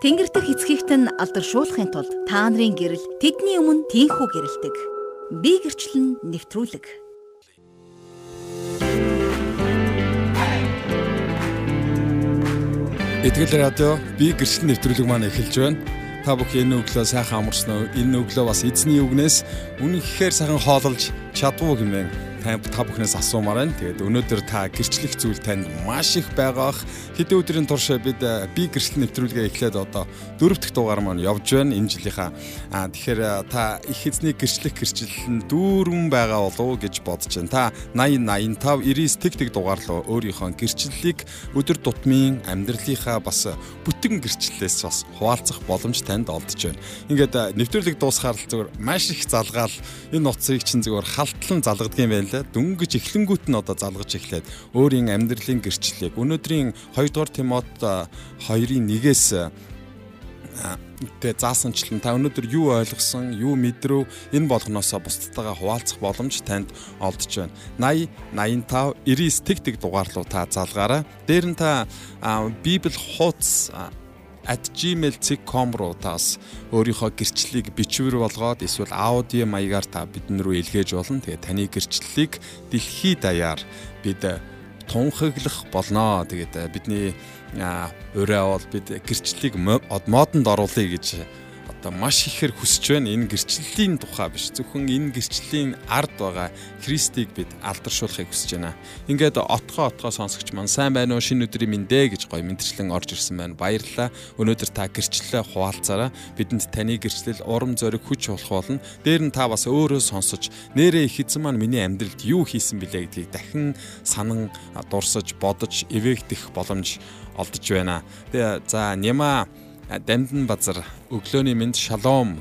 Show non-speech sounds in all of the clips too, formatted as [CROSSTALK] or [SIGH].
Тэнгэр дэх эцгийгт нь алдаршуулахын тулд та нарын гэрэл тэдний өмнө тийхүү гэрэлдэг. Би гэрчлэн нэвтрүүлэг. Итгэл радио би гэрчлэн нэвтрүүлэг маань эхэлж байна. Та бүхэн энэ өглөө сайхан амарсан уу? Энэ өглөө бас эзний үгнээс үнэнхээр сайхан хоололж чадвуу хэмээн та бүхнээс асуумаар байна. Тэгээд өнөөдөр та гэрчлэх зүйл танд маш их байгаах. Хэдэн өдрийн турш бид э, би гэрчлэл нэвтрүүлгээ эхлээд одоо дөрөв дэх дугаар маань явж байна энэ жилийнхаа. Аа тэгэхээр э, та их эзний гэрчлэх гэрчлэл нь дүүрэн байгаа болов гэж бодож байна. Та 80 85 99 тэг тэг дугаарлуу өөрийнхөө гэрчлэлийг өдөр тутмын амьдралынхаа бас бүтэн гэрчлэлээс бас хуваалцах боломж танд олдож байна. Ингээд э, нэвтрүүлэг дуусахаар л зүгээр маш их залгаал энэ нуцыг чинь зүгээр халтлан залгадгийн байл байлаа. Дөнгөж эхлэнгүүт нь одоо залгаж эхлээд өөрийн амьдралын гэрчлэлийг өнөөдрийн 2 дугаар Тимот 2-ын 1-ээс тэгээ заасанчлан та өнөөдөр юу ойлгосон, юу мэдрв энэ болгоноосоо бусдтайгаа хуваалцах боломж танд олдож байна. 80 85 99 тэг тэг дугаарлуу та залгаараа. Дээр нь та Библи хуудас @gmail.com руу таас өөрийнхөө гэрчлэлийг бичвэр болгоод эсвэл аудио маягаар та бидэн рүү илгээж болно. Тэгээ таны гэрчлэлийг дэлхийд даяар бид тунхаглах болно. Тэгээд бидний ураа бол бид гэрчлэлийг модонд оруулъя гэж одоо маш ихээр хүсэж байна. Энэ гэрчлэлийн тухай биш. Зөвхөн энэ гэрчлэлийн ард байгаа Христийг бид алдаршуулахыг хүсэж байна. Ингээд отгоо отгоо сонсогч маань сайн байна уу? Шинэ өдрийн мэндэ гэж гоё мэдрэчлэн орж ирсэн байна. Баярлалаа. Өнөөдөр та гэрчлэлээ хуваалцаараа бидэнд таны гэрчлэл урам зориг хүч болох болно. Дээр нь та бас өөрөө сонсож нэрээ их эзэн маань миний амьдралд юу хийсэн бilé гэдгийг дахин санан дурсаж бодож эвээгдэх боломж олдож байна. Тэгээ за Нима Дамдан базар өглөөний мэнд шалом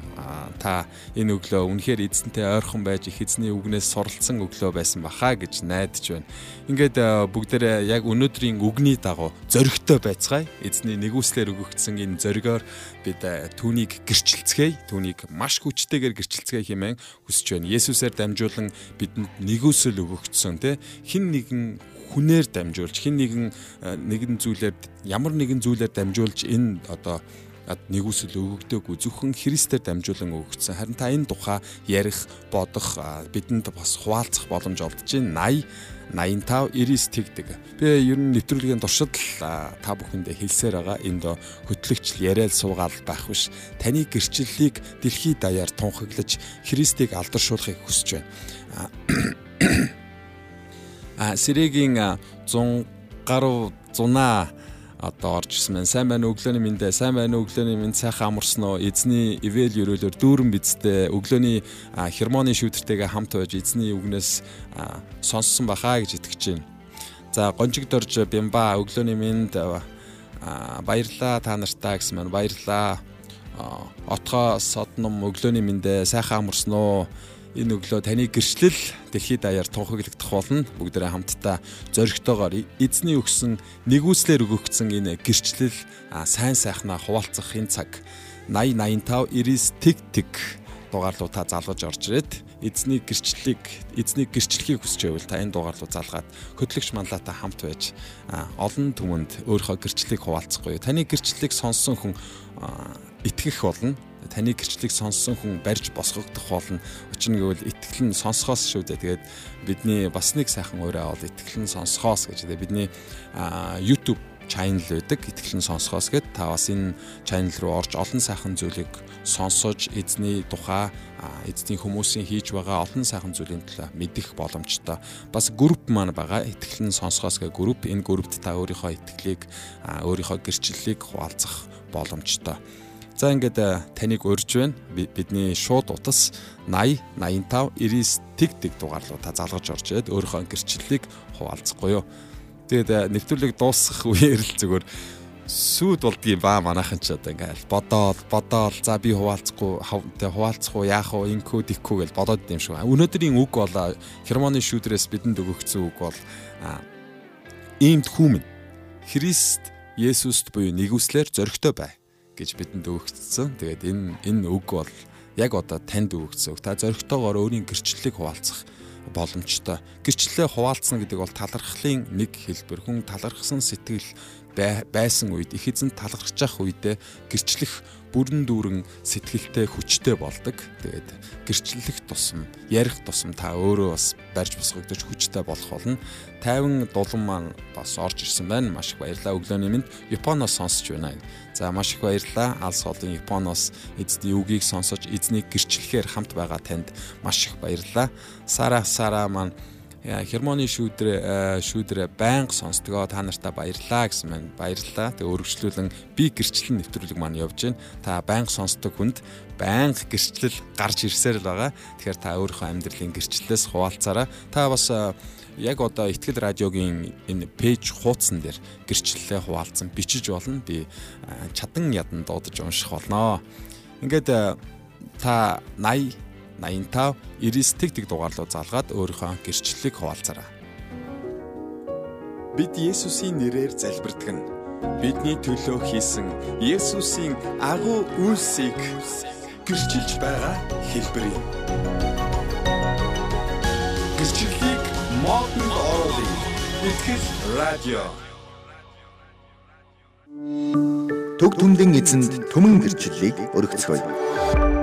та энэ өглөө үнэхээр эзэнтэй ойрхон байж их эзний үгнээс суралцсан өглөө байсан баха гэж найдаж байна. Ингээд бүгдээрээ яг өнөөдрийн үгний дагуу зөрөгтэй байцгаая. Эзний нэгүслэр өгөгдсөн энэ зөргөөр бид түүнийг гэрчилцгээе. Түүнийг маш хүчтэйгээр гэрчилцгээе хэмээн хүсэж байна. Есүсээр дамжуулан бидэнд нэгүсэл өгөгдсөн тий хин нэгэн хүнээр дамжуулж хин нэгэн нэгэн зүйлээр ямар нэгэн зүйлээр дамжуулж энэ одоо нэгүсэл өгөгдөөгүй зөвхөн Христээр дамжуулан өгөгдсөн. Харин та энэ тухай ярих, бодох бидэнд бас хуваалцах боломж олдож байна. 80 85 99 тэгдэг. Би ер нь нэвтрүүлгийн туршид л та бүхэндээ хэлсээр байгаа энд хөтлөгчл яриад суугаал байх биш. Таны гэрчлэлийг дэлхийд даяар тунхаглаж Христийг алдаршуулахыг хүсэж байна а [COUGHS] сэрэгийн 100 гаруй зунаа одоо орж ирсэн байна. Сайн байна өглөөний мэндэ, сайн байна өглөөний мэнд сайхан амарсан уу? Эзний ивэл өрөөлөөр дүүрэн бидтэй өглөөний хермоны шүүдэртэйгээ хамт байж эзний үгнээс сонссон бахаа гэж итгэж байна. За гонжигдорж бямба өглөөний мэнд баярлаа та нартаа гэсэн маань баярлаа. Отгоо содном өглөөний мэндэ сайхан амарсан уу? Энэ өглөө таны гэрчлэл дэлхийд даяар тунхаглагдах болно. Бүгдээрээ хамтдаа зоригтойгоор эзний өгсөн нэгүслэр өгөгдсөн энэ гэрчлэл сайн сайхнаа хуваалцах энэ цаг 80 85 99 тэг тэг дугаарлуудаа залгаж орж ирээд эзний гэрчлэлийг эзний гэрчлэлийг хүсэж байвал та энэ дугаарлуу залгаад хөтлөгч манлаатай хамт байж олон түмэнд өөрийнхөө гэрчлэлийг хуваалцахгүй. Таны гэрчлэлийг сонссон хүн итгэх болно таны гэрчлэлийг сонссон хүн барьж босгогдох болно. Учир нь гэвэл итгэл нь сонсохоос шүү дээ. Тэгээд бидний бас нэг сайхан ураа бол итгэл нь сонсохоос гэж. Тэгээд бидний YouTube channel байдаг. Итгэл нь сонсохоос гэд та бас энэ channel руу орж олон сайхан зүйлийг сонсож эзний тухай эзний хүмүүсийн хийж байгаа олон сайхан зүйлийн төлөө мэдэх боломжтой. Бас групп маань байгаа. Итгэл нь сонсохоос гэх групп. Энэ группт та өөрийнхөө итгэлийг өөрийнхөө гэрчлэлийг хуваалцах боломжтой. За ингээд э, таныг урьж байна. Бидний шууд утас 80 85 99 тэг тэг дугаарлуу та залгаж орж ирээд өөрийнхөө гэрчлэлийг хуваалцахгүй юу. Тэгээд э, нэвтрүүлэг дуусгах үеэр л зүгээр сүйд болдгийн баа манайхан ч одоо ингээл бодоол бодоол за би хуваалцахгүй тэ хуваалцах уу яах уу инкүү дикүү гэж бодоод юм шиг. Өнөөдрийн үг бол хермоны шүүдрээс бидэнд өгөгдсөн үг бол иймд хүмүн Христ Есүст буюу нэгүслэр зөрөгтэй бай гэж бидэнд өгөгдсөн. Тэгээд энэ энэ үг бол яг одоо танд өгөгдсөн. Та зоригтойгоор өөрийн гэрчлэлийг хуваалцах боломжтой. Гэрчлэлээ хуваалцна гэдэг бол талархлын нэг хэлбэр. Хүн талархсан сэтгэл байсан үед их эзэн талархаж явах үедээ гэрчлэх бүрэн дүүрэн сэтгэлтэй хүчтэй болдог. Тэгээд гэрчлэх тусам, ярих тусам та өөрөө бас барьж босгогдож хүчтэй болох болно. 50 дулан маань бас орж ирсэн байна. Маш их баярлалаа. Өглөөний мэнд Японоос сонсож байна. За маш их баярлалаа. Алс олон Японоос эзний үгийг сонсож эзнийг гэрчлэхээр хамт байгаа танд маш их баярлалаа. Сара Сара маань хермоны шүүдрэ шүүдрэ байнга сонсдгоо та нартаа баярлаа гэсэн маань баярлалаа. Тэгээ өргөжлүүлэн би гэрчлэл нэвтрүүлэг маань явж байна. Та байнга сонсдог хүнд байнга гэрчлэл гарч ирсээр л байгаа. Тэгэхээр та өөрийнхөө амьдралын гэрчлэлээс хуваалцаараа та бас яг одоо ихтгэл радиогийн энэ пэйж хуудсан дээр гэрчлэлээ хуваалцсан бичиж болно. Би чадан ядан дуудаж унших болно. Ингээд та 80 85 99 тэг тэг дугаарлуу залгаад өөрийнхөө гэрчлэлийг хуваалцаарай. Бид Есүсийн нэрээр залбирдаг нь бидний төлөө хийсэн Есүсийн агуу үйлсийг гэрчилж байгаа хэлбэр юм. Гэрчлэлийг модонд оруулах итгэл радио. Төг түмдэн эзэнд түмэн гэрчлэлийг өргөцгөөе.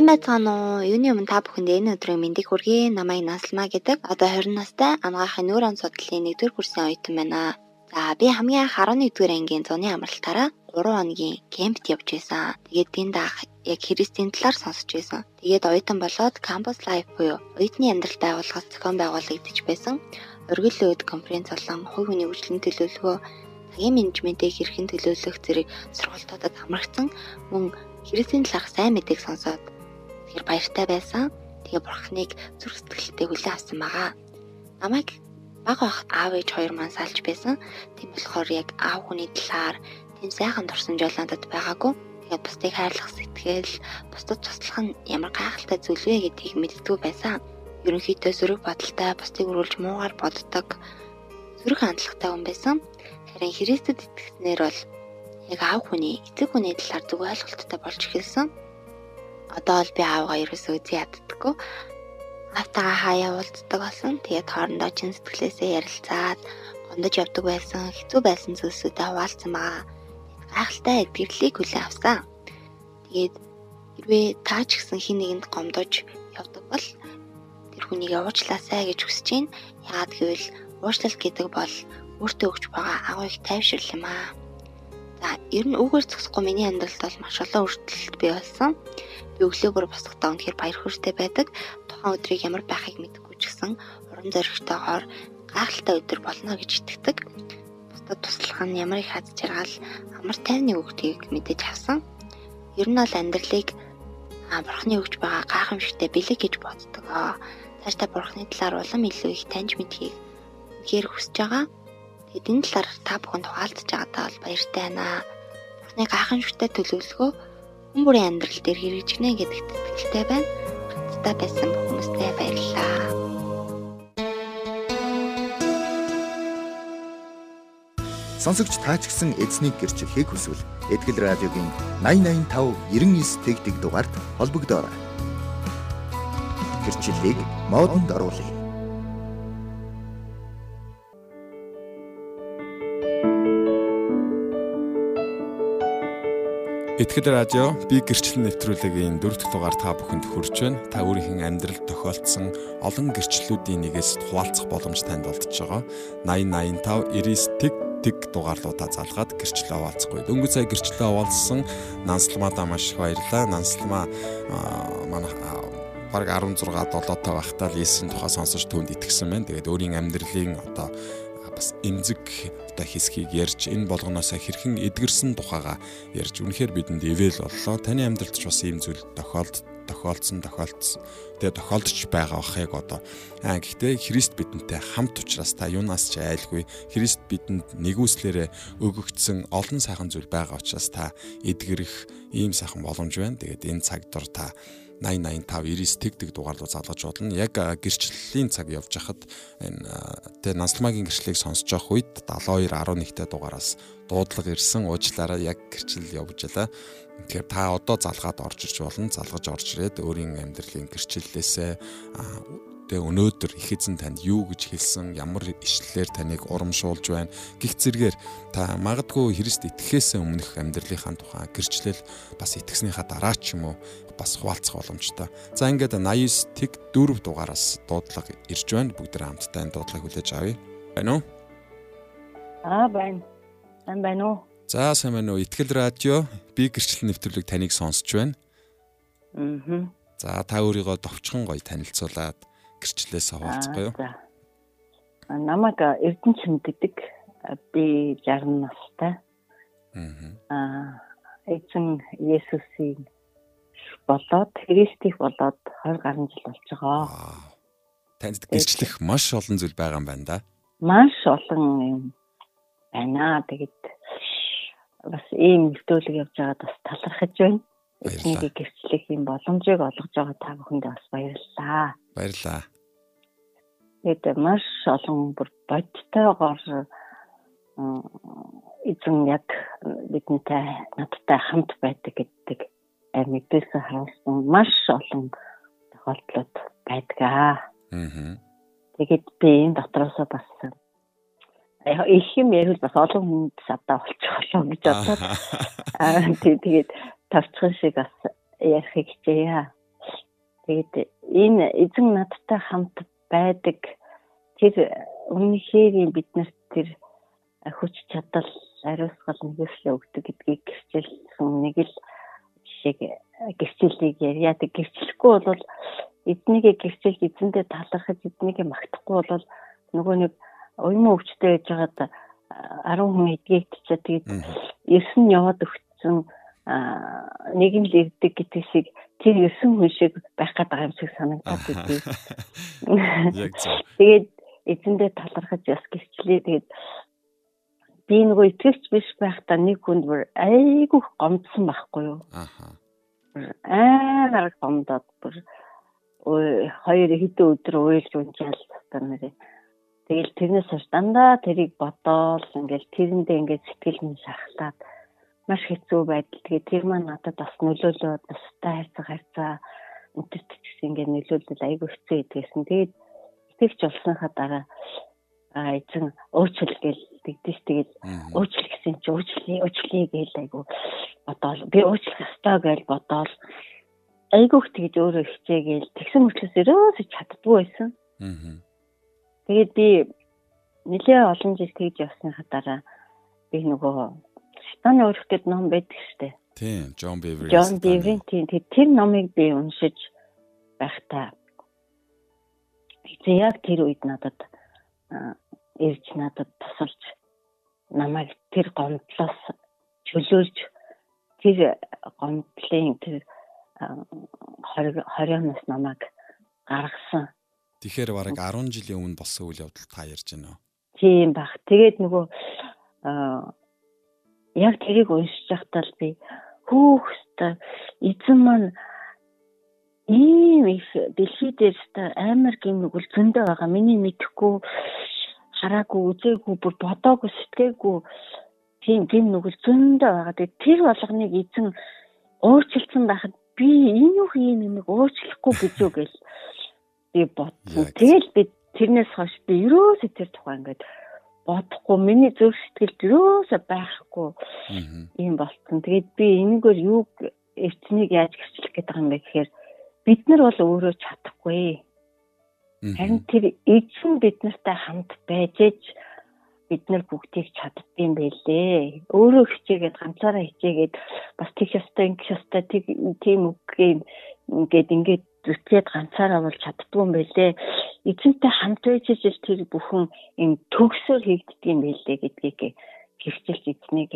Сайн байцгаана уу? Юуны өмнө та бүхэнд энэ өдрийн мэндийг хүргэе. Намайг Наслма гэдэг. Одоо 20 настай анагаахын нүүрэн судлалын 1-р курсын оюутан байна. За би хамгийн анх 11-р ангийн зуны амралтаараа 3 хоногийн кемпт явж байсан. Тэгээд тэнд ах яг христийн талаар сонсч байсан. Тэгээд оюутан болоод campus life буюу оюутны амьдралд байгууллагаас зохион байгуулагдаж байсан. Оргил өөд конференц болон хувь хүний хөгжлийн төлөвлөгөө, цагийн менежментийг хэрхэн төлөвлөх зэрэг сургалтуудад хамрагдсан мөн христийн талаарх сайн мэдээг сонсоод Тэгэхээр баяртай байсан. Тэгээ бурхныг зүрх сэтгэлтэй хүлээн авсан байгаа. Намайг бага бахад аав ээж хоёр маань салж байсан. Тийм болохоор яг аав хүний талаар тийм сайхан дурсамжуулантад байгаагүй. Тэгээд бусдыг хайрлах сэтгэл, бусдад туслах нь ямар гайхалтай зүйл вэ гэдгийг мэддэггүй байсан. Ерөнхийдөө сөрөг бодолтой, бусдыг өрүүлж муугар боддог, сөрөг хандлагатай хүн байсан. Харин Христэд итгэснээр бол яг аав хүний, эцэг хүний талаар зөв ойлголттой болж эхэлсэн одоо л би аавгаа ерөөсөө үзий яддаггүй. Автагаа хаяа уулздаг болсон. Тэгээд хоорондоо чин сэтгэлээсээ ярилцаад гондож явдаг байсан. Хэцүү байсан зүйлсүүдээ хуваалцсан байгаа. Гайхалтай эдгэрлийг хүлээн авсан. Тэгээд хэрвээ таа ч гэсэн хин нэгэнд гомдож явдаг бол тэр хүнийг уучлаасай гэж хүсэж байна. Яагаад гэвэл уучлалт гэдэг бол өөртөө өгч байгаа агуу их тайвшрал юм аа. За ер нь үгээр зогсохгүй миний амьдралд бол маш олон өөрчлөлт бий болсон. Би өглөө бүр босохдоо үнэхээр баяр хөөртэй байдаг. Тухайн өдрийг ямар байхыг мэдэхгүй ч гэсэн урам зоригтойгоор гайхалтай өдөр болно гэж итгэдэг. Бусдад туслах нь ямар их хад жаргал амар тайвны өгдгийг мэдэж авсан. Ер нь бол амьдралыг бурхны өгж байгаа гайхамшигтай бэлэг гэж боддог. Цаашдаа бурхны талаар улам илүү их таньж мэдхийг үнэхээр хүсэж байгаа. Тэгээд энэ талаар та бүхэнд хуваалцаж байгаадаа бол баяртай байна. Бурхны гайхамшигтай төлөвлөгөө хүн бүрийн амьдрал дээр хэрэгжинэ гэдэгт итгэлтэй байна. Хамтдаа байсан хүмүүстээ баярлалаа. Сонсогч таач гисэн эзнийг гэрчлэхийг хүсвэл Этгэл радиогийн 8085 99 тэгтэг дугаард холбогдоорой. Гэрчлэлийг модонд оруулъя. Итгэл радио би гэрчлэл нэвтрүүлгийн дөрөв дэх дугаар та бүхэнд хүрч байна. Та өөрийнхөө амьдралд тохиолдсон олон гэрчлэлүүдийн нэгээс хуваалцах боломж танд олдож байгаа. 8085 99 тэг дугаарлуудаа залгаад гэрчлэлээ хуваалцахгүй. Дөнгөж сая гэрчлэлээ хуваалцсан Нансалмаадаа маш их баярлалаа. Нансалмаа манай баг 16 7 таа байхдаа л Есүсийн тухай сонсож түнд итгэсэн байна. Тэгээд өөрийн амьдралын одоо бас эмзэг одоо хэсгийг ярьж энэ болгоноосоо хэрхэн эдгэрсэн тухайга ярьж үнэхээр бидэнд ивэл боллоо. Таны амьдралд ч бас ийм зүйл тохиолд тохиолдсон тохиолдсон. Тэгээ тохиолдож байгаа бах яг одоо. Аа гэхдээ Христ бидэнтэй хамт учраас та юунаас ч айлгүй. Христ бидэнд нэгүслээрээ өгөгдсөн олон сайхан зүйл байгаа учраас та эдгэрэх ийм сайхан боломж байна. Тэгээд энэ цаг дор та 80 85 99 тэгдэг дугаарлуу залгаж болно. Яг гэрчлэлийн цаг явж хахад энэ тэ Нансалмагийн гэрчлэлийг сонсож явах үед 72 11-т дугаараас дуудлага ирсэн уучлаараа яг гэрчлэл явж байлаа. Тэгэхээр та одоо залгаад орж ирж болно. Залгаж орж ирээд өөрийн амьдралын гэрчлэлээсээ тэгээ өнөөдөр их эзэн танд юу гэж хэлсэн, ямар ишлэлээр таныг урамшуулж байна гих зэргээр та магадгүй Христ итгэхээс өмнөх амьдралынхаа тухай гэрчлэл бас итгэснийхаа дараа ч юм уу бас хуваалцах боломжтой. За ингээд 89 тэг 4 дугаараас дуудлага ирж байна. Бүгд хамтдаа энэ дуудлагыг хүлээж авъя. Байна уу? Аа байна. Сайн байна уу? За сайн байна уу? Итгэл радио би гэрчлэл нэвтрүүлэг таныг сонсож байна. Аа. За та өөрийгөө товчхон гоё танилцуулаад гэрчлэлээс хаваалцгаа юу? Намайг Эрдэнэ чимддэг. Би 60 настай. Аа. Эзэн Есүсийн болоод Христийг болоод 20 гаруй жил болж байгаа. Танд гэрчлэх маш олон зүйл байгаа юм байна да. Маш олон юм байна. Тэгэд бас ийм нөлөөлөг явж байгаад бас талархаж байна. Эцнийг гэрчлэх юм боломжийг олгож байгаа та бүхэндээ бас баярлалаа. Баярлалаа. Тэгэд маш олон бүр бодтойгоор эзэн яг бидэнтэй надтай хамт байдаг гэдэг мэдээсээ харуулсан маш олон тохиолдлууд байдгаа. Аа. Тэгээд би энэ дотроосоо бас их юм ярил бас олон хүнд садаа болчих болоо гэж бодоод [LAUGHS] аа тэгээд тавцхан шиг бас ярихыг хичээе. Тэгээд энэ эзэн надтай хамт байдаг тэр үнэхээр биднэрт тэр хүч чадал ариусгал нэгслээ өгдөг гэдгийг гэрчилсэн нэг л жишээг гэрчлэлийг. Тэг гэрчлэхгүй бол эзнийг гэрчлэлд эзэндээ талархаж эзнийг магтахгүй бол нөгөө нэг уйман өвчтэй байгаад 10 хүн эдгээгдчихээ тэгээд 9 нь яваад өгцөн ирдэг гэдэг шиг тэр 9 хүн шиг байх гэдэг юм шиг санагдаад идэв. [LAUGHS] Яг зөв. Тэгээд эзэндээ талархаж бас гэрчлээ тэгээд би нөгөө итгэвч биш байхдаа нэг хүнд бүр айгүй гомдсон байхгүй юу. Аха. Амар гомдоод бүр хоёр хэдэн өдөр уйлж унчаал та нарыг Тэгэл тэрнээс хойш дандаа тэрийг бодоол ингээл тэрэндээ ингээд сэтгэл минь шахалтаад маш хэцүү байдал. Тэгээ тэр маань надад бас нөлөөлөөд бустай хайрцаг хайрцаа өнтөрт гэсэн ингээд нөлөөлөл айгүй хэцүү идэгсэн. Тэгээд итгэвч болсныхаа дараа а эзэн уучлал гээл тэгдэж тэгээд уучлал гэсэн чи уучлалаа уучлалаа гээл айгүй бодоол би уучлах ёстой гээл бодоол айгүйх тэгж өөрөө хичээгээл тэгсэн мөрчлөөс өрөөсөж чаддгүй байсан. Аа Тэгээд би нэлээ олон жил тэгж явсныхаа дараа би нөгөө шатаны өрхтөд ном байдаг штэ. Тийм, Джон Бивери. Джон Бивери тийм тэр номыг би уншиж байхдаа яг тэр үед надад ирж надад тусалж намайг тэр гомдлоос чөлөөлж тэр гомдлын тэр 20 20-оос намайг гаргасан Тэгэхээр бараг 10 жилийн өмнө болсон үйл явдал та ярьж байна уу? Тийм баг. Тэгээд нөгөө яг тэрийг уншиж байхдаа би хөөхстэй эзэн маань ийм их дэлхий дээр амар гин нүгэл зөндөө байгаа. Миний мэдхгүй хараагүй, үзээгүй, бүр бодоогүй, сэтгээггүй тийм гин нүгэл зөндөө байгаа. Тэгээд тэр болгоныг эзэн уучлсан байхад би энэ юу юм нэг уучлахгүй гэж юу гэл би бодсон. Тэгэл би тэрнээс хойш би ерөөсөө тэр тухай ингээд бодохгүй миний зөв сэтгэлд ерөөсөө байхгүй юм болцсон. Тэгээд би энэгээр юу эцнийг яаж гэрчлэх гэдэг юм бэ гэхээр бид нар бол өөрөө чадахгүй. Харин тэр эзэн бид нартай хамт байж ээж бид нар бүгдийг чаддсан байлээ. Өөрөө хичээгээд ганцаараа хичээгээд бас тех ёстой, ингэх ёстой, тийм үг юм ингээд ингээд зүтгээд ганцаараа бол чаддгүй юм байлээ. Эзэнтэй хамт байж ижил тэр бүхэн юм төгсөөр хийгддэг юм байлээ гэдгийг гэрчилж эзнийг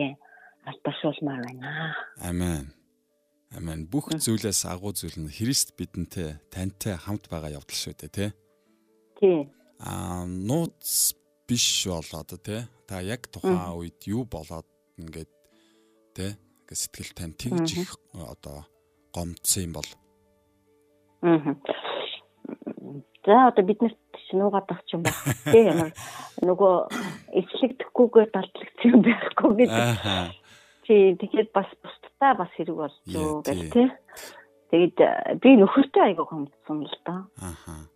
алдаршуулмаар байна. Амен. Амен. Бүх зүйлээс агуу зүйл нь Христ бидэнтэй тантай хамт байгаа явдал шүү дээ, тий? Тий. Аа, нууц биш болоод тий. Та яг тухайн үед юу болоод ингээд тий? Сэтгэл тань тэгж их одоо гомдсон юм бол Аа. За одоо биднэрт нуугаад авч юм байна. Тэ ямар нөгөө эцлэгдэхгүйгээр далдлагдсан юм байхгүй гэдэг. Тий тэгэхээр бас бусдаа бас хэрэг болж юу гэх тий. Тэгээд э, би нөхөртэй айгаа хомдсон л да. Аа.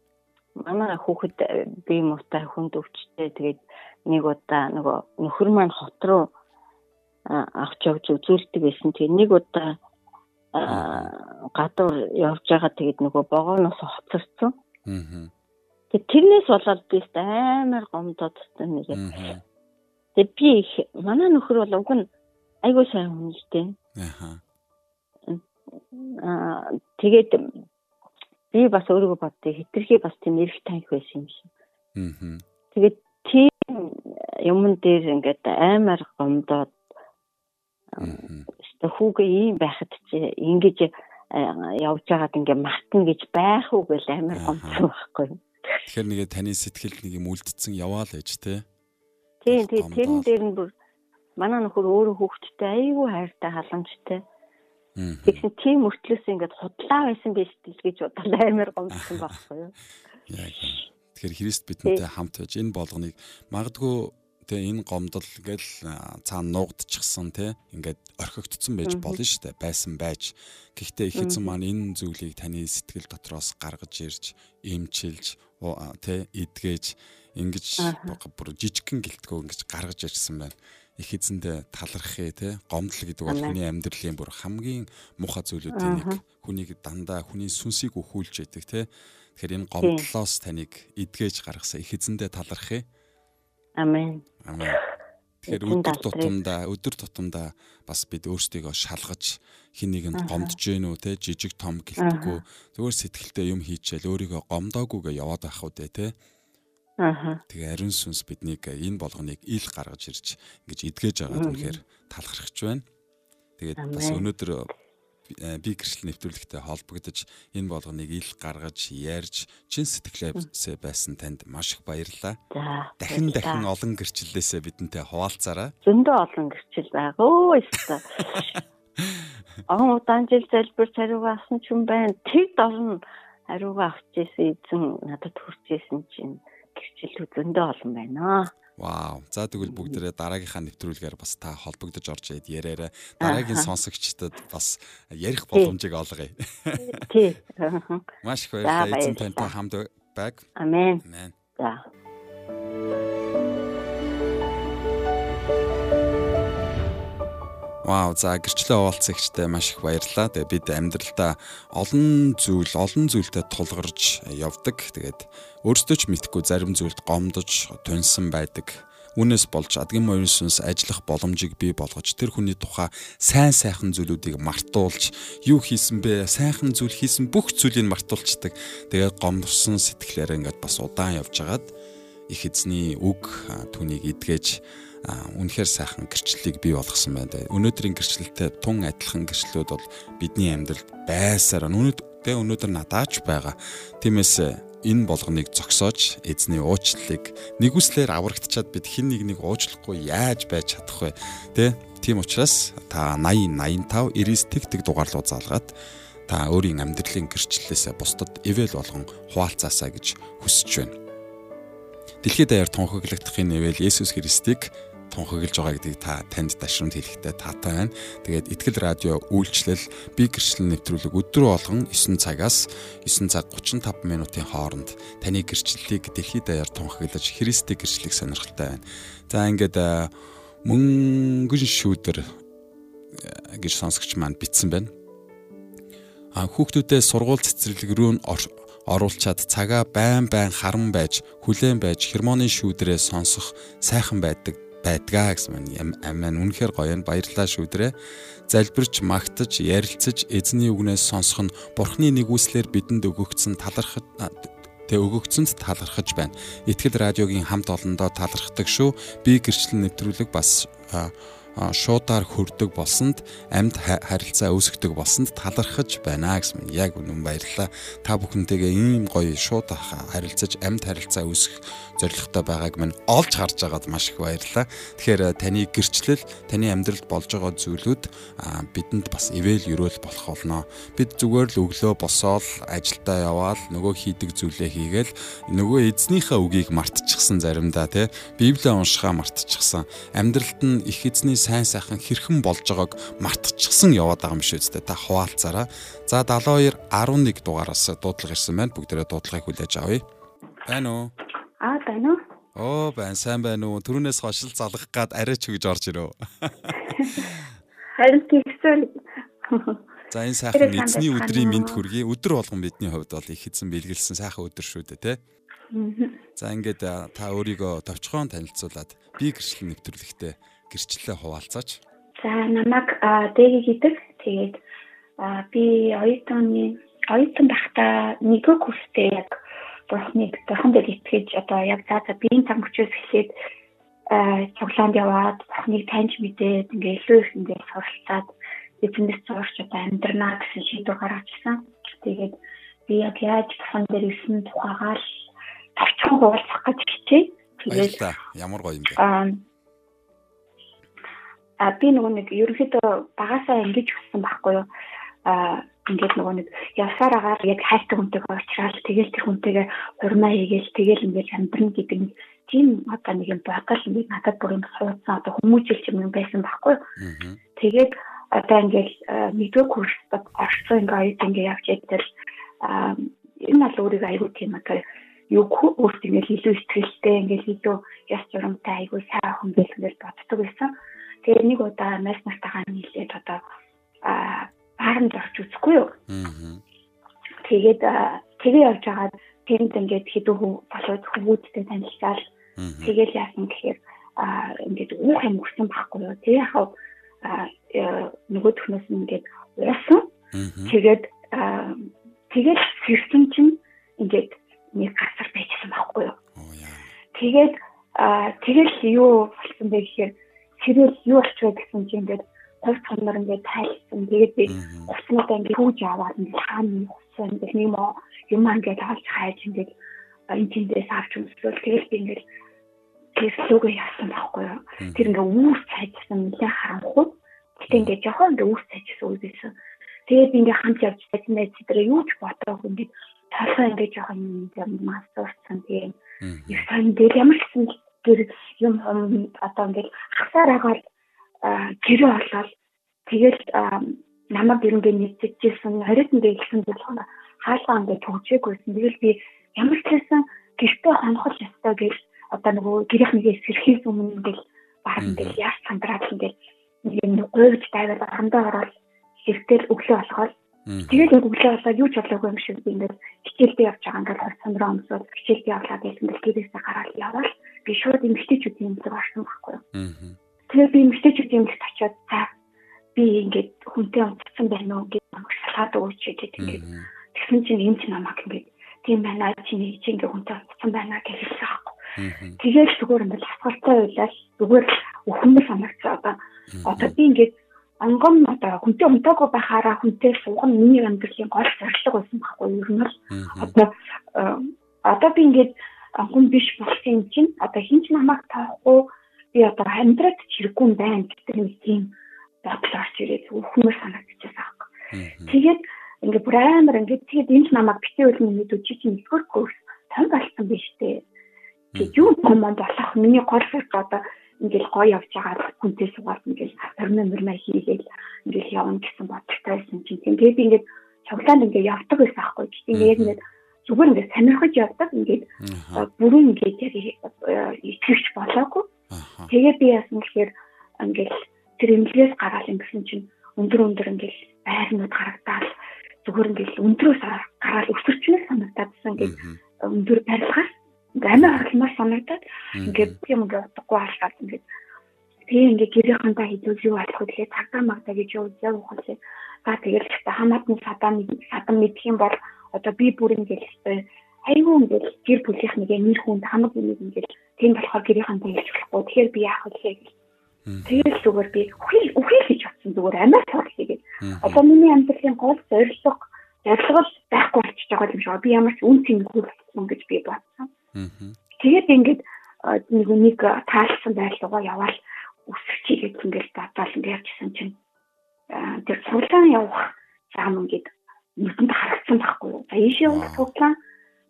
Манай хүүхэд э, би муутай хүнд өвчтэй тэгээд нэг удаа нөгөө нөхөр маань хот руу авч явж үзүүлдэг байсан. Тэгээд нэг удаа гадуур явж байгаа тэгээд нөгөө богооноос хоцорсон. Аа. Тэг тэрнээс болоод би амар гомдоод тань нэг. Тэг би их манай нөхөр бол уг нь айгүй сайн хүн л дээ. Аа. Аа тэгээд би бас өөрийгөө боддоо хитрхи бас тийм эрх таньх байсан юм шиг. Аа. Тэгээд тийм юмн дээр ингээд амар гомдоод хүүгээ ийм байхад чи ингэж явж байгаад ингээ мартна гэж байх уу гэл амар гомдсон байхгүй. Тэгэхээр нэгэ таны сэтгэлд нэг юм үлдсэн яваа л ээж те. Тийм тийм тэрэн дээр нь бүр манай нөхөр өөрөө хүүхдтэй айгүй хайртай халамжтай. Тэгсэн тийм мөртлөөс ингээд худлаа байсан биш гэж бодлоо амар гомдсон [LAUGHS] байхгүй юу. Тэгэхээр Христ бидэнтэй хамт байж энэ болгоныг магадгүй тэ энэ гомдол ингээл цаана нуугдчихсан тэ ингээд орхигдсон байж болно шүү дээ байсан байж. Гэхдээ их эзэн маань энэ зүйлийг таны сэтгэл дотроос гаргаж ирж эмчилж тэ эдгэж ингэж бүр жижигхэн гэлтгөө ингэж гаргаж ирсэн байна. Их эзэндээ талархъя те гомдол гэдэг бол хүний амьдралын бүр хамгийн муухай зүйлүүдийн нэг. Хүнийг дандаа хүний сүнсийг өхүүлж яадаг те. Тэгэхээр энэ гомдлоос таныг эдгэж гаргасан их эзэндээ талархъя Амен. Амен. Тэгэхээр өдөр тутамдаа өдөр тутамдаа бас бид өөрсдийгөө шалгаж хин нэгэнд гомдож гин үү те жижиг том гэлтгүү зүгээр сэтгэлдээ юм хийчихэл өөрийгөө гомдоогүйгээ яваад байх үү те. Аха. Тэгээ ариун сүнс биднийг энэ болгоныг ил гаргаж ирж ингэж эдгэж байгаад үнэхээр талархаж байна. Тэгээд бас өнөөдөр Э, би гэрчлэл нэвтрүүлэгтэй холбогдож энэ болгоныг ил гаргаж ярьж чин сэтгэлээсээ байсан танд маш их баярлалаа. Дахин дахин олон гэрчлэлээсээ бидэнтэй хуваалцаарай. Зөндөө олон гэрчлэл байгаа өө ёстой. [LAUGHS] Он удаан жил залбир цариугаа авсан ч юм байна. Тэг дорн хариугаа авч ирсэн эзэн надад хүрч ирсэн чинь гэрчлэл зөндөө олон байна. Вау. За тэгвэл бүгдээрээ дараагийнхаа нэвтрүүлгээр бас та холбогдож орж ирээд яриараа дараагийн сонсогчдод бас ярих боломжийг олгоё. Тий. Маш их баярлалаа. Эзэн тантай хамт байг. Амен. Амен. За. Вау, за гэрчлээ хуваалцагчтай маш их баярлалаа. Тэгээ бид амьдралдаа олон зүйл, олон зүйлтэй тулгарч явдаг. Тэгээд өөрсдөө ч мэдхгүй зарим зүйлд гомдож, тунсан байдаг. Үүнээс болж адгийн морин сүнс ажиллах боломжийг бий болгож тэр хүний тухай сайн сайхан зүйлүүдийг мартуулж юу хийсэн бэ? Сайхан зүйл хийсэн бүх зүйлийг мартуулцдаг. Тэгээд гомдсон сэтгэлээр ингээд бас удаан явж хагаад их эзний үг түүнийг эдгэж үнэхээр сайхан гэрчлэлийг бий болгосон байна. Өнөөдрийн гэрчлэлтэй тун адилхан гэрчлэлүүд бол бидний амьдралд байсаар өнөөдөр өнөөдөр надаач байгаа. Тиймээс энэ болгоныг зогсоож эзний уучлалыг нэгүслэр аврагдчаад бид хин нэгнийг уучлахгүй яаж байж чадах вэ? Тэ? Тийм учраас та 80 85 99 тэг тэг дугаарлуу заалгаад та өөрийн амьдралын гэрчлэлээсээ бусдад ивэл болгон хуваалцаасаа гэж хүсэж байна. Дэлхийд даяар тунхаглагдахын нэвэл Есүс Христийг тунхаглаж байгаа гэдгийг та танд дашрамд хэлэхдээ таатай байна. Тэгээд Итгэл радио үйлчлэл би гэрчлэл нэвтрүүлэг өдрөө болгон 9 цагаас 9 цаг 35 минутын хооронд таны гэрчлэлийг дэлхийд даяар тунхаглаж Христийн гэрчлэлийг сонирхолтой байна. За ингээд мөнгөн шүүдэр гэж сонсогч маань битсэн байна. А хүүхдүүдээ сургууль цэцэрлэг рүү оруулчаад цагаа байн байн харан байж хүлээн байж хермоны шүүдрээ сонсох сайхан байдаг байдгаа гэсэн маань амин үнэхээр гоё нь баярлалаа шүүдрээ. Залбирч, магтаж, ярилцаж, эзний үгнээс сонсох нь Бурхны нэгүслэр бидэнд өгөгдсөн талархах тэ өгөгдсөнд талархаж байна. Итгэл радиогийн хамт олондоо талархдаг шүү. Би гэрчлэн нэвтрүүлэг бас шуудаар хөрдөг болсонд амьд харилцаа үүсгдэг болсонд талархаж байна гэсэн яг үнэн баярлалаа. Та бүхэнтэйгээ ийм гоё шууд харилцаж амьд харилцаа үүсгэх зорилготой байгааг минь олж харж байгаад маш их баярлалаа. Тэгэхээр таны гэрчлэл, таны амьдралд болж байгаа зүйлүүд бидэнд бас ивэл өрөөл болох болно. Бид зүгээр л өглөө босоод ажилдаа яваал нөгөө хийдэг зүйлээ хийгээл нөгөө эзнийхээ үгийг мартчихсан заримдаа тий Библийг уншихаа мартчихсан. Амьдралд нь их эзний сайн сайхан хэрхэн болж байгааг мартчихсан яваад байгаа юм шүү дээ. Та хуваалцаараа. За 72 11 дугаараас дуудлага ирсэн байна. Бүгдээрээ дуудлагыг хүлээж авъя. Байна уу? Аа байна уу? Оо байна сайн байна уу? Төрүнээс хошил залгах гад арайч өгж орж ирөө. Харин тэгсэн. За энэ сайхан эзний өдрийн мэд хүргэе. Өдөр болгон бидний хувьд бол их эзэн бэлгэлсэн сайхан өдөр шүү дээ, тэ? За ингээд та өөрийгөө товчхон танилцуулаад би гэрчлэл нэвтрүүлэхтэй гэрчлэлээ хуваалцаач. За намайг дэги гэдэг. Тэгээд би оюутны оюутан байхдаа нэгөө курстэй яг бурхныг бурханд итгэж одоо яг за за биеийн тамгчээс эхлээд цуглаанд яваад бурхныг таньж мэдээд ингээ илүү их ингээ суралцаад эзэнээс зурж одоо амьдрнаа гэсэн шийдвэр гаргажсан. Тэгээд би яг яаж бурхан дээр ирсэн тухайгаар тавчхан хуваалцах гэж хичээ. Тэгээд ямар гоё юм бэ? А би нөгөө нэг ерөнхийдөө багасаа ингэж хүссэн байхгүй юу? А ингээд нөгөө нэг явсаар агаар яг хайртай хүнтэйгээ уулзраад тэгэл тэр хүнтэйгээ хурмаа хийгээл тэгэл ингээд амьдрын гэдэг нь тийм одоо нэг юм бодол ингээд надад бүр юм суудсан одоо хүмүүжил юм байсан байхгүй. Тэгээд одоо ингээд нэгдүгээр курст орсон ингээд ингээд явж идэл энэ бол өөрийгөө аягүй тийм одоо юу өөрт ингээд илүү ихтэй ингээд илүү яс журамтай аягүй хүн байх гэж боддог байсан. Тэгээд нэг удаа мэс нартайгаа нийлээд одоо бааранд орж үзэхгүй юу. Тэгээд тэгээ явж байгаа тэнд ингээд хэдэн хүн болоод хүмүүсттэй танилцаад тэгэл яасан гэхээр ингээд уух юм өгсөн байхгүй юу. Тэгээ яхав нөгөө төхнөөс нь ингээд уусан. Тэгээд тэгээд сэрсэн чинь ингээд нэг гасар байжсан байхгүй юу. Тэгээд тэгэл юу болсон бэ гэхээр хэрэл юу болчихвэ гэсэн чинь ингээд хувь цанаар ингээд тайлсан. Тэгээд би уснуудаа ингээд хүүж аваад хаана усан ингээд нэг юм ингээд олж хайж ингээд энэ тэндээс авч өмсвөл тэгэл би ингээд тэр лугаа яасан байхгүй юу. Тэр ингээд үүс цайжсан нэлээ харанхуй. Гэтэ ингээд жоохон ингээд үүс цайжсан үе байсан. Тэгээд би ингээд хамт явж байсан байж тэр юу ч бодоог ингээд толгой ингээд жоохон юм мастурсан тийм. Их сайн дээр ямар ч юм юм одоо ингээд хасаар агаад гэрээ олоод тэгэл намайг ерөнхий нэгтгэжсэн 20-нд дэлсэн болгоно хаалгаа ингээд төгжээгүйсэн. Тэгэл би ямар ч хэлсэн гэртээ хонхол ёстой гэж одоо нөгөө гэрийнхнийгээ сэрхийс өмнө ингээд баг ингээд яас сандраад ингээд нэг говьд тайвал хандаа ороод хэртэл өглөө болохоо Тэгээд өглөө болоод юу ч болоогүй юм шиг би ингээд хичээлдээ явж байгаа ингээд хурц сандраа өмсөөл хичээлдээ явлаа гэж ингээд гэрээсээ гараад явбал би шууд эмгтээчүүдийн юмдаг орсон байхгүй юу. Тэгээд би эмгтээчүүдийн юмд очиод за би ингээд хүнтэй унтсан байна уу? гэж намайг салаад өгөөч гэдэг ингээд. Тэгсэн чинь юм чи намайг ингээд тийм байна чи нэг чи ингээд хүнтэй унтсан байна гэж хэлсэн байхгүй. Тэгээд зүгээр ингээд асфальтаа уйлал зүгээр өхмөр санагцаа одоо. Одоо би ингээд онгом одоо хүнтэй унтаагүй байхаараа хүнтэй суух нь миний амьдралын гол зорилго байсан байхгүй юу ер нь л. Одоо одоо би ингээд хүн биш болсон юм чинь одоо хинч намайг таахгүй би одоо амьдраад чирэггүй юм байна. Гэдэг нэг тийм бодол орж ирээд хүмүүс санагдчихсан байхгүй. Тэгээд ингээд бүр амар ингээд тэгээд энэ намайг битээ үлэн мэдүү чи чинь нэгдүгээр курс том болсон биш үү? Тэгээд юу юм болох миний гол зорилго одоо ингээл гоё явж байгаа хүнтэй суугаад ингээл хормын мөрмөө хийгээл ингээл явна гэсэн бодолтой байсан чинь тэгээд би ингээд цуглаанд ингээд явдаг байсан аахгүй. Тийм яг ингээд зүгээр ингээд сонирхож явдаг. Ингээд бүрэн ингээд яг итгэвч болоогүй тэгээд би яасан гэхээр ингээд тэр эмнэлгээс гараал ингэсэн чинь өндөр өндөр ингээл байрнууд харагдаад зүгээр ингээл өндрөөс гараал өсөрчнөө санагдаадсан ингээд өндөр барилгаас. Амиа хорлмоор санагдаад ингээд юм ингээд утгагүй алхаад ингээд тэгээ ингээд гэрийнхэнтэй хэлүүл юу болох вэ тэгээ цагтаа магтаа гэж юу яв ухалээ за тэгэл та хамаатны садам садам мэдх юм бол одоо би бүр ингээд хэвээр айгүй ингээд гэр бүлийнх нэг нэр хүнд хамаг нэг ингээд тийм болохоор гэрийнхэнтэй хэлж болохгүй тэгэхээр би яах вэ гэж Тэгэл зүгээр би үхэл үхэл гэж бодсон зүгээр амар тал хийгээд. Одоо миний амьдралын гол зорилго зорилго байхгүй болчихж байгаа юм шиг. Би ямар ч үн цэн хүрсэн гэж би бодсон. Тэгээд ингээд нэг нэг таалсан байрлуугаа яваал үсгэж хийгээд ингээд бадаал ингээд явчихсан чинь тэр цуглаан явах зам ингээд нүдэнд харагдсан байхгүй юу. За ийш явах цуглаан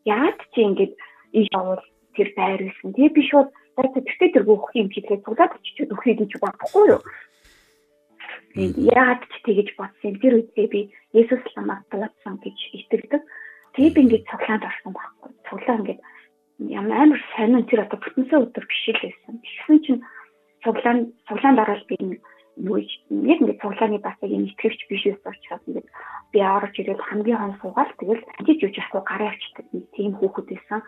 яад чи ингээд ийш явал тэр байр байсан. Тэгээ би шууд тэгтээ тэр өөх юм хэлээ цуглаад очичод өөхий гэж бодохгүй юу. Яад ч тэгэж бодсон. Тэр үедээ би Есүс ламаар тулаадсан гэж итгэдэг. Тэгээ би ингээд цуглаанд орсон байхгүй. Цуглаа ингээд ямар амар сонин тэр одоо бүтэнсээ өдөр биш л байсан. Тэгсэн чинь цуглаан цуглаанд ороод би юу яг ингээд цуглааны бас яг итгэвч биш байсан учраас ингээд би орж ирээд хамгийн хон суугаад тэгэл амжиж үж асуу гараа авчдаг нэг тийм хүүхэд байсан.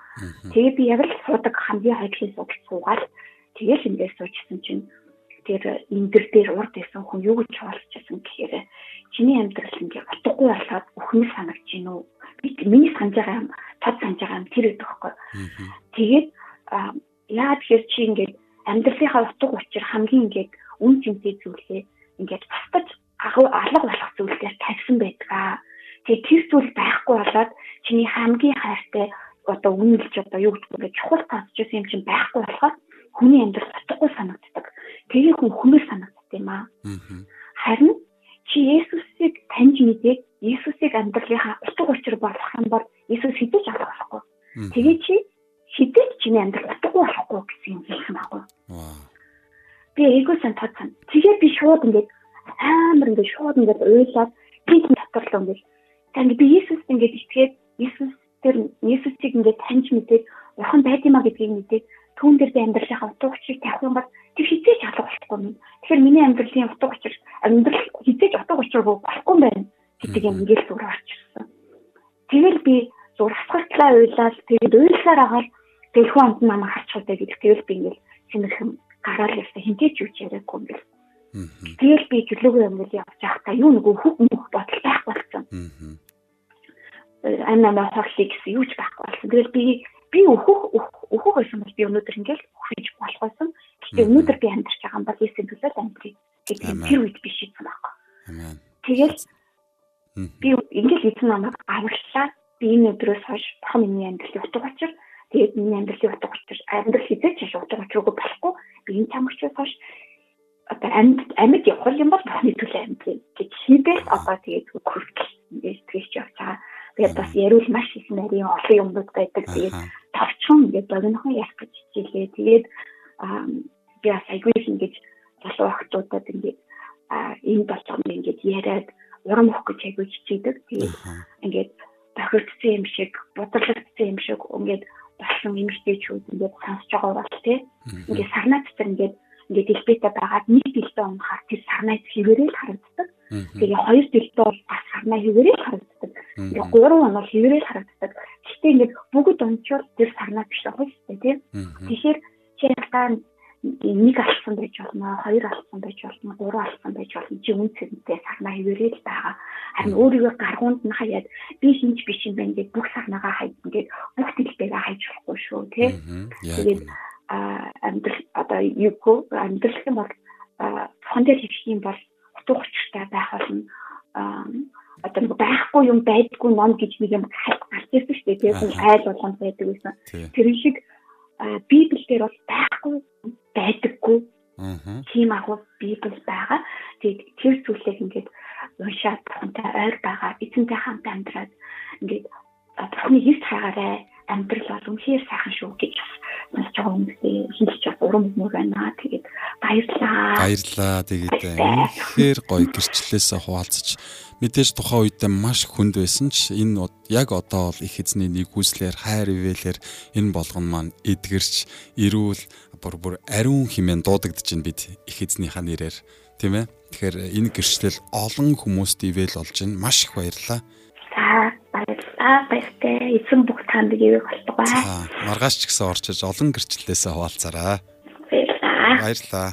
Тэгээ би яг л суудаг хамгийн хайрлын суудаг суугаад тэгэл ингээд суучсан чинь тэр эндэр дээр урд байсан хүн юу гэж хаалцчихсан гэхээр чиний амьдрал ингээд утгагүй болоод өхмөл санагч гин үү? Би миний санаж байгаа юм, тод санаж байгаа юм тэр өгөх байхгүй. Тэгээд яа тэгэхээр чи ингээд амьдралынхаа утга учир хамгийн ингээд үн цэнтэй зүйлээ ингээд бусдад алга болох зүйлээр тавьсан байдаг. Тэгээ тэр зүйл байхгүй болоод чиний хамгийн хайртай одоо үнэлж одоо юу гэдэг вэ чухал тасчихсан юм чинь байхгүй болохоор хүний амьдрал утгагүй санагддаг. Тэгээ хүн хүмэл санагддаг юм аа. Харин чи Есүсийг таньж мэдээд Есүсийг амьдралынхаа утга учир болох юм бол Есүс хэдэж алга болохгүй. Тэгээ чи хэдэж чиний амьдрал утгагүй болохгүй гэсэн юм хэлсэн байхгүй. Би эйгүү сан тооцсон. Тэгээ би шууд ингээд амар ингээд шууд ингээд уйлаад тийм л ингээд тань би Иесус ингээд итгээд Иесус тэр Иесусыг ингээд таньж мэдээд урхан байд юма гэдгийг мэдээд түүн дээр би амьдралынхаа утга учирыг тавих юм бол тэр хизээж алга болохгүй юм. Тэгэхээр миний амьдралын утга учир амьдрал хизээж утга учир болохгүй байна гэдэг юм ингээд зүгээр орчихсон. Тэгэл би зур асгалтлаа уйлаад тэгээд уйлсаар агаад дэлхүү амт намайг харч чаддаг гэдэг. Тэгэл би ингээд синэрхэн гараал ястаа хинтээч юу ч яриаггүй юм бэл. Тэгэл би жилүүгээ өмнө явж байхдаа юу нэг хөг мөх бодол байх болсон. Амнаа хорлыг гэсэн юу ч байхгүй болсон. Тэгэл би би өөхөх өөхөх байсан бол би өнөөдөр ингээл өөхөж болох байсан. Гэхдээ өнөөдөр би амьдарч байгаа юм бол ийсэн төлөө амьдрий гэдэг тэр үед би шийдсэн байхгүй. Тэгэл би ингээл эзэн намайг аварлаа. Би энэ өдрөөс хойш бурхан миний амьдралын утга учир тэгээд миний амьдралын утга учир амьдрал хизээч ч утга учиргүй болохгүй би энэ чамгчаас хойш одоо амьд амьд явах юм бол бурхны төлөө амьд гэж хийгээл одоо тэгээд хүртэл тэгж явж байгаа. Тэгээд бас ярил маш их нарийн олон юмнууд байдаг. Тэгээд товчхон ингээд богинохон ярих гэж хичээлээ. Тэгээд би бас айгүй ингэж залуу охтуудад ингээд энэ болгоно ингээд яриад урам өгөх гэж айгүй хичээдэг. Тэгээд ингээд тохирдсон юм шиг, бодлогдсон юм шиг ингээд болсон эмэгтэйчүүд ингээд сонсож байгаа бол тий. Ингээд сарнаа дотор ингээд ингээд дэлбэтэй байгаад нэг дэлбээ унахаар тэр сарнаа хэвээрээ л харагддаг. Тэгээ хоёр дэлбээ бол бас сарнаа хэвээрээ л харагддаг. Ингээд гурван он бол хэвээрээ л харагддаг. Гэхдээ ингээд бүгд унчвал тэр сарнаа биш байх шүү дээ тий. Тэгэхээр чи ястаа нэг алсан байж болно, хоёр алсан байж болно, гурван алсан байж болно. Чи үн цэнтэй сарнаа хэвээрээ л байгаа. Харин өөрийгөө гаргуунд нь хаяад би хинч биш юм байна гэдэг бүх сарнаагаа хайд ингээд бүх дэлбэгээ хайж болохгүй шүү, тий. Тэгээд амьдрал одоо юу амьдрал юм бол хон дээр хийх юм бол утга учиртай байх болно одоо байхгүй юм байдгүй ном гэж нэг юм гарч ирсэн шүү дээ. Тэгээд айл болгонд байдаг гэсэн. Тэр шиг Библиэлд бол байхгүй байдаггүй. Тийм агуу Библи байгаа. Тэгээд тэр зүйлийг ингээд уншаад бурхантай ойр байгаа, эзэнтэй хамт амьдраад ингээд бурхны хийх цагаараа амьдрал бол үнэхээр сайхан шүү гэж сонсож байгаа хүмүүсээ хэлж бас урам өгмөр байна. Тэгээд баярлаа. Баярлаа. Тэгээд үнэхээр гоё гэрчлэлээсээ хуваалцаж мэдээж тухайн үед маш хүнд байсан ч энэ яг одоо бол их эзний нэгүслэр хайр ивэлэр энэ болгон маань эдгэрч эрүүл бүр бүр ариун хэмээн дуудагдж байна бид их эзнийхаа нэрээр тийм ээ тэгэхээр энэ гэрчлэл олон хүмүүст ивэл болж байна маш их баярлалаа за баярлалаа баяртай. Эзэн бүх танд ивэх болтугай за маргааш ч гэсэн орчиж олон гэрчлэлээсээ хуваалцаараа баярлалаа. Баярлалаа.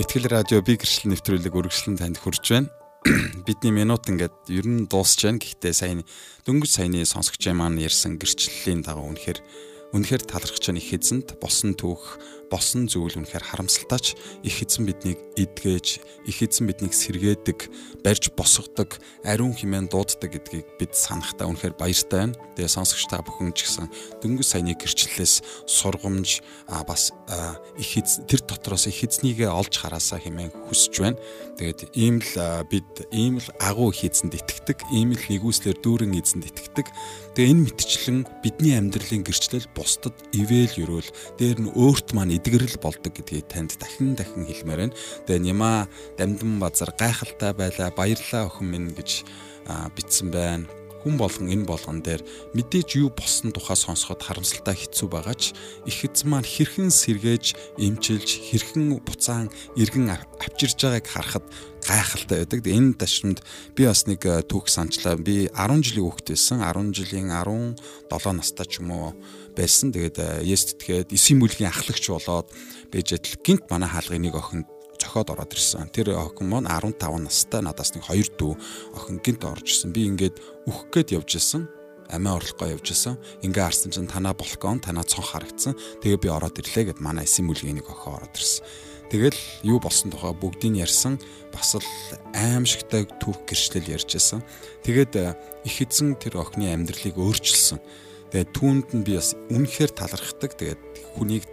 Итгэл радио би гэрчлэл нэвтрүүлэг үргэлжлэн танд хүрж байна. [CLEARS THROAT] Бидний минут ингээд ер нь дуусч байна. Гэхдээ сайн дөнгөж саяны сонсогч маань ярьсан гэрчлэлийн дагуу үнэхээр үнэхээр талархаж байгаа их эзэнд босон түүх босон зүйл үнэхээр харамсалтайч их эзэн биднийг эдгэж их эзэн биднийг сэргээдэг барьж босгодог ариун хэмээн дууддаг гэдгийг бид санахтаа үнэхээр баяртай байна. Тэгээ сонсогч та бүхэн ч гэсэн дөнгөж саяны гэрчлэлээс сургамж бас их эз тэр дотроос их эзнийгээ олж хараасаа хэмээн хүсэж байна. Тэгээд ийм л бид ийм л агуу их эзэнд итгэдэг, ийм л нэгүслэр дүүрэн эзэнд итгэдэг. Тэгээ энэ мэтчлэн бидний амьдралын гэрчлэл бусдад ивэл өрөөл дээр нь өөрт маань эдгэрэл болдог гэдгийг танд дахин дахин хэлмээр байна. Тэгээ Нима дамдын базар гайхалтай байлаа баярлаа охин минь гэж бичсэн байна хүн болгон энэ болгон дээр мэдээж юу болсон тухай сонсоход харамсалтай хэцүү байгаа ч их эзэн маань хэрхэн сэргээж эмчилж хэрхэн буцаан иргэн авчирж байгааг харахад гайхалтай байдаг. Энэ ташрамд би бас нэг түүх санчлаа. Би 10 жилийн хүүхэд байсан. 10 жилийн 17 настай ч юм уу байсан. Тэгээд Есүс тэтгээд 9 бүлгийн ахлагч болоод байж адил гинт манай хаалгын нэг охин зохиод ороод ирсэн. Тэр охин маань 15 настай надаас нэг хоёр дүү охин гинт орж ирсэн. Би ингээд үхэх гээд явж исэн амиа орлогоо явж исэн. Ингээ харсан чинь танаа балкон, танаа цонх харагдсан. Тэгээ би ороод ирлээ гэд манай эсийн мүлгийн нэг охин ороод ирсэн. Тэгэл юу болсон тухай бүгдийг ярьсан. Бас л аимшигтай түүх гэрчлэл ярьж исэн. Тэгээд э, их эзэн тэр охины амьдралыг өөрчилсөн. Тэгээд түүнд нь би бас үнэхээр талархдаг. Тэгээд хүнийг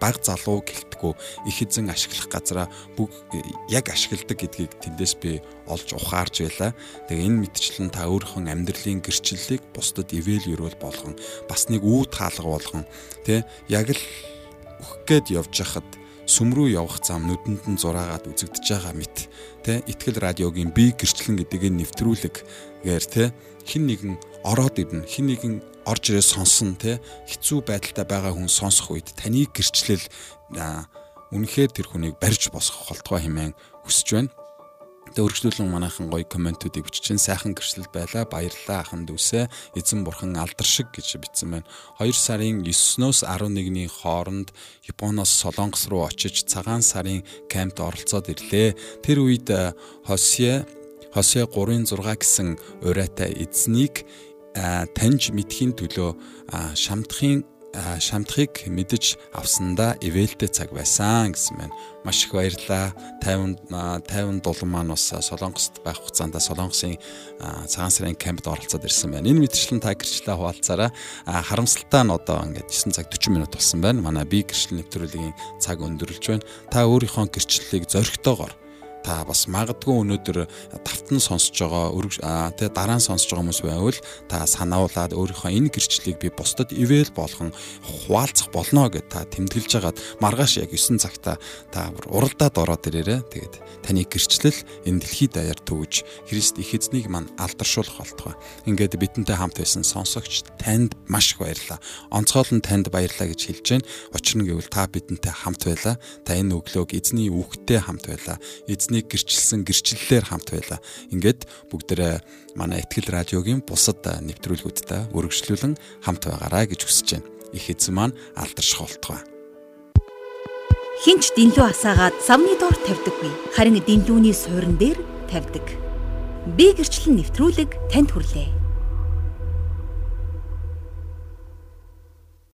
баг залуу гэлтгүү их эзэн ашиглах газараа бүх яг ашигладаг гэдгийг тэндээс би олж ухаарж байлаа. Тэгээ энэ мэдчлэн та өөрийнхөө амьдралын гэрчлэлийг бусдад ивэл өрөөл болгон бас нэг үү таалга болгон тэ яг л өөх гээд явж хахад сүм рүү явах зам нүдэнд нь зураагаад үзэгдэж байгаа мэт тэ итгэл радиогийн би гэрчлэн гэдгийг нэвтрүүлэг гээр тэ хин нэгэн ороод ирнэ хин нэгэн орж ирээ сонсон те хэцүү байдалтай байгаа хүн сонсох үед таны гэрчлэл үнэхээр тэр хүнийг барьж босгох болтгой хэмээн хүсэж байна. Тэгээ өргөжлүүлэн манайхан гоё комментуудыг бичиж сайхан гэрчлэл байла баярлалаа ахын дүүсээ эзэн бурхан алдар шиг гэж бичсэн байна. 2 сарын 9-ноос 11-ний хооронд Японоос Солонгос руу очиж цагаан сарын кампт оролцоод ирлээ. Тэр үед Хосе Хосе 3-6 гэсэн урайтай эзнийг таньж мэдхийн төлөө шамтхын шамтхыг мэдэж авсандаа ивэлтэй цаг байсан гэсэн байна. Маш их баярлалаа. 50 50 дулан маань бас Солонгост байх хугацаанд Солонгосын цагаан сарын кампд оролцоод ирсэн байна. Энэ мэтчлэн та гэрчлээ хуваалцаараа харамсалтай нь одоо ингээд 9 цаг 40 минут болсон байна. Манай би гэрчлэл нэвтрүүлгийн цаг өндөрлж байна. Та өөрийнхөө гэрчлэлийг зоригтойгоор та бас магадгүй өнөөдөр тавтан сонсож байгаа тэгээ дараа нь сонсож байгаа хүмүүс байвал та санаулаад өөрийнхөө энэ гэрчлэлийг би бусдад ивэл болгон хуваалцах болно гэд та тэмдэглэж хагаад маргааш яг 9 цагта та уралдаад ороод ирээрээ тэгээд таны гэрчлэл энэ дэлхийд даяар төвж Христ их эзнийг мань алдаршуулах болтугай. Ингээд бидэнтэй хамт байсан сонсогч танд маш их баярлалаа. Онцгойлон танд баярлалаа гэж хэлж байна. Учир нь гэвэл та бидэнтэй хамт байлаа. Та энэ өглөөг эзний үгтэй хамт байлаа. Эзний эзнийг гэрчилсэн гэрчлэлээр хамт байлаа. Ингээд бүгдээрээ манай ихтгэл радиогийн бусад нэвтрүүлгүүдтэй үргэлжлүүлэн хамт байгаарай гэж хүсэж байна. Их эзэн маань алдарших болтугай. Хинч дэнлүү асаагаад савны доор тавьдаггүй. Харин дэнлүүний суурин дээр тавьдаг. Би гэрчлэн нэвтрүүлэг танд хүрлээ.